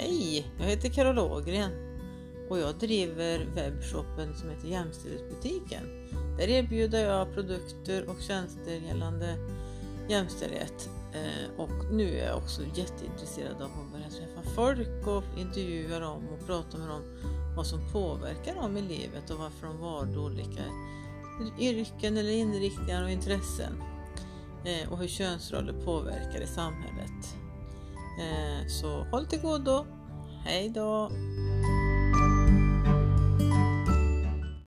Hej! Jag heter Carol Ågren och jag driver webbshoppen som heter Jämställdhetsbutiken. Där erbjuder jag produkter och tjänster gällande jämställdhet eh, och nu är jag också jätteintresserad av att börja träffa folk och intervjua dem och prata med dem vad som påverkar dem i livet och varför de valde olika yrken eller inriktningar och intressen eh, och hur könsroller påverkar i samhället. Eh, så håll till godo. Hej då!